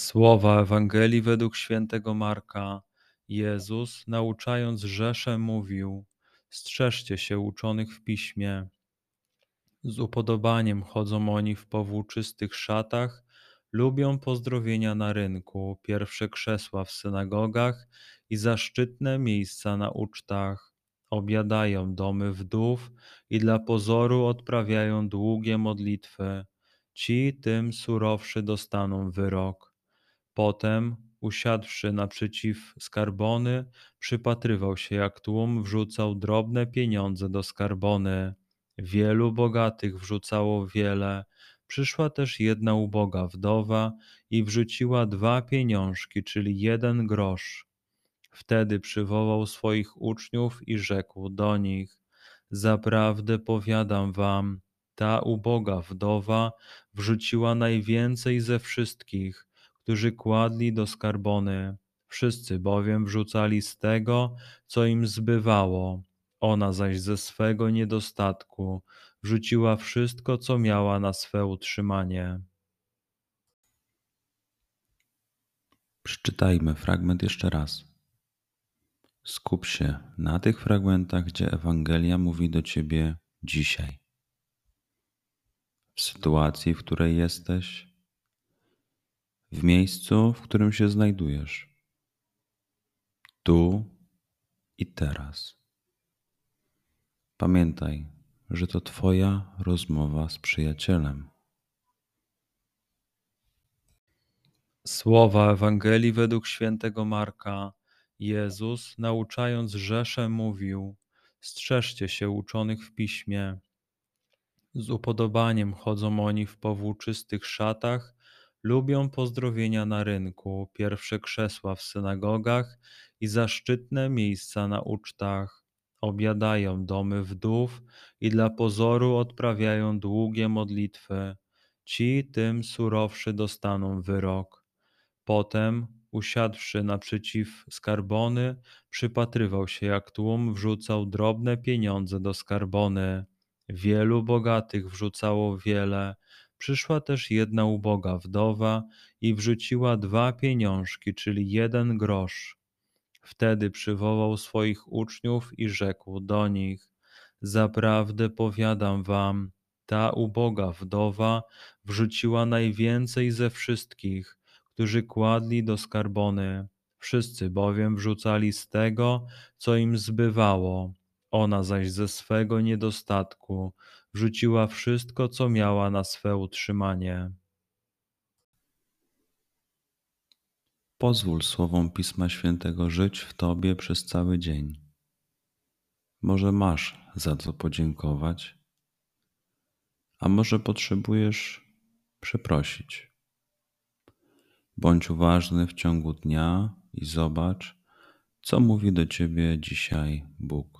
Słowa Ewangelii według świętego Marka. Jezus, nauczając Rzeszę, mówił: Strzeżcie się uczonych w piśmie. Z upodobaniem chodzą oni w powłóczystych szatach, lubią pozdrowienia na rynku, pierwsze krzesła w synagogach i zaszczytne miejsca na ucztach. Obiadają domy wdów i dla pozoru odprawiają długie modlitwy. Ci tym surowszy dostaną wyrok. Potem usiadłszy naprzeciw skarbony, przypatrywał się, jak tłum wrzucał drobne pieniądze do skarbony. Wielu bogatych wrzucało wiele. Przyszła też jedna uboga wdowa i wrzuciła dwa pieniążki, czyli jeden grosz. Wtedy przywołał swoich uczniów i rzekł do nich: Zaprawdę powiadam wam, ta uboga wdowa wrzuciła najwięcej ze wszystkich którzy kładli do skarbony. Wszyscy bowiem wrzucali z tego, co im zbywało. Ona zaś ze swego niedostatku wrzuciła wszystko, co miała na swe utrzymanie. Przeczytajmy fragment jeszcze raz. Skup się na tych fragmentach, gdzie Ewangelia mówi do ciebie dzisiaj. W sytuacji, w której jesteś, w miejscu, w którym się znajdujesz, tu i teraz. Pamiętaj, że to Twoja rozmowa z przyjacielem. Słowa Ewangelii według świętego Marka. Jezus, nauczając Rzeszę, mówił: Strzeżcie się uczonych w piśmie. Z upodobaniem chodzą oni w powłóczystych szatach Lubią pozdrowienia na rynku, pierwsze krzesła w synagogach i zaszczytne miejsca na ucztach. Obiadają domy wdów i dla pozoru odprawiają długie modlitwy. Ci tym surowszy dostaną wyrok. Potem, usiadłszy naprzeciw skarbony, przypatrywał się, jak tłum wrzucał drobne pieniądze do skarbony. Wielu bogatych wrzucało wiele, Przyszła też jedna uboga wdowa i wrzuciła dwa pieniążki, czyli jeden grosz. Wtedy przywołał swoich uczniów i rzekł do nich: Zaprawdę powiadam wam, ta uboga wdowa wrzuciła najwięcej ze wszystkich, którzy kładli do skarbony. Wszyscy bowiem wrzucali z tego, co im zbywało. Ona zaś ze swego niedostatku wrzuciła wszystko, co miała na swe utrzymanie. Pozwól słowom Pisma Świętego żyć w Tobie przez cały dzień. Może masz za co podziękować, a może potrzebujesz przeprosić. Bądź uważny w ciągu dnia i zobacz, co mówi do Ciebie dzisiaj Bóg.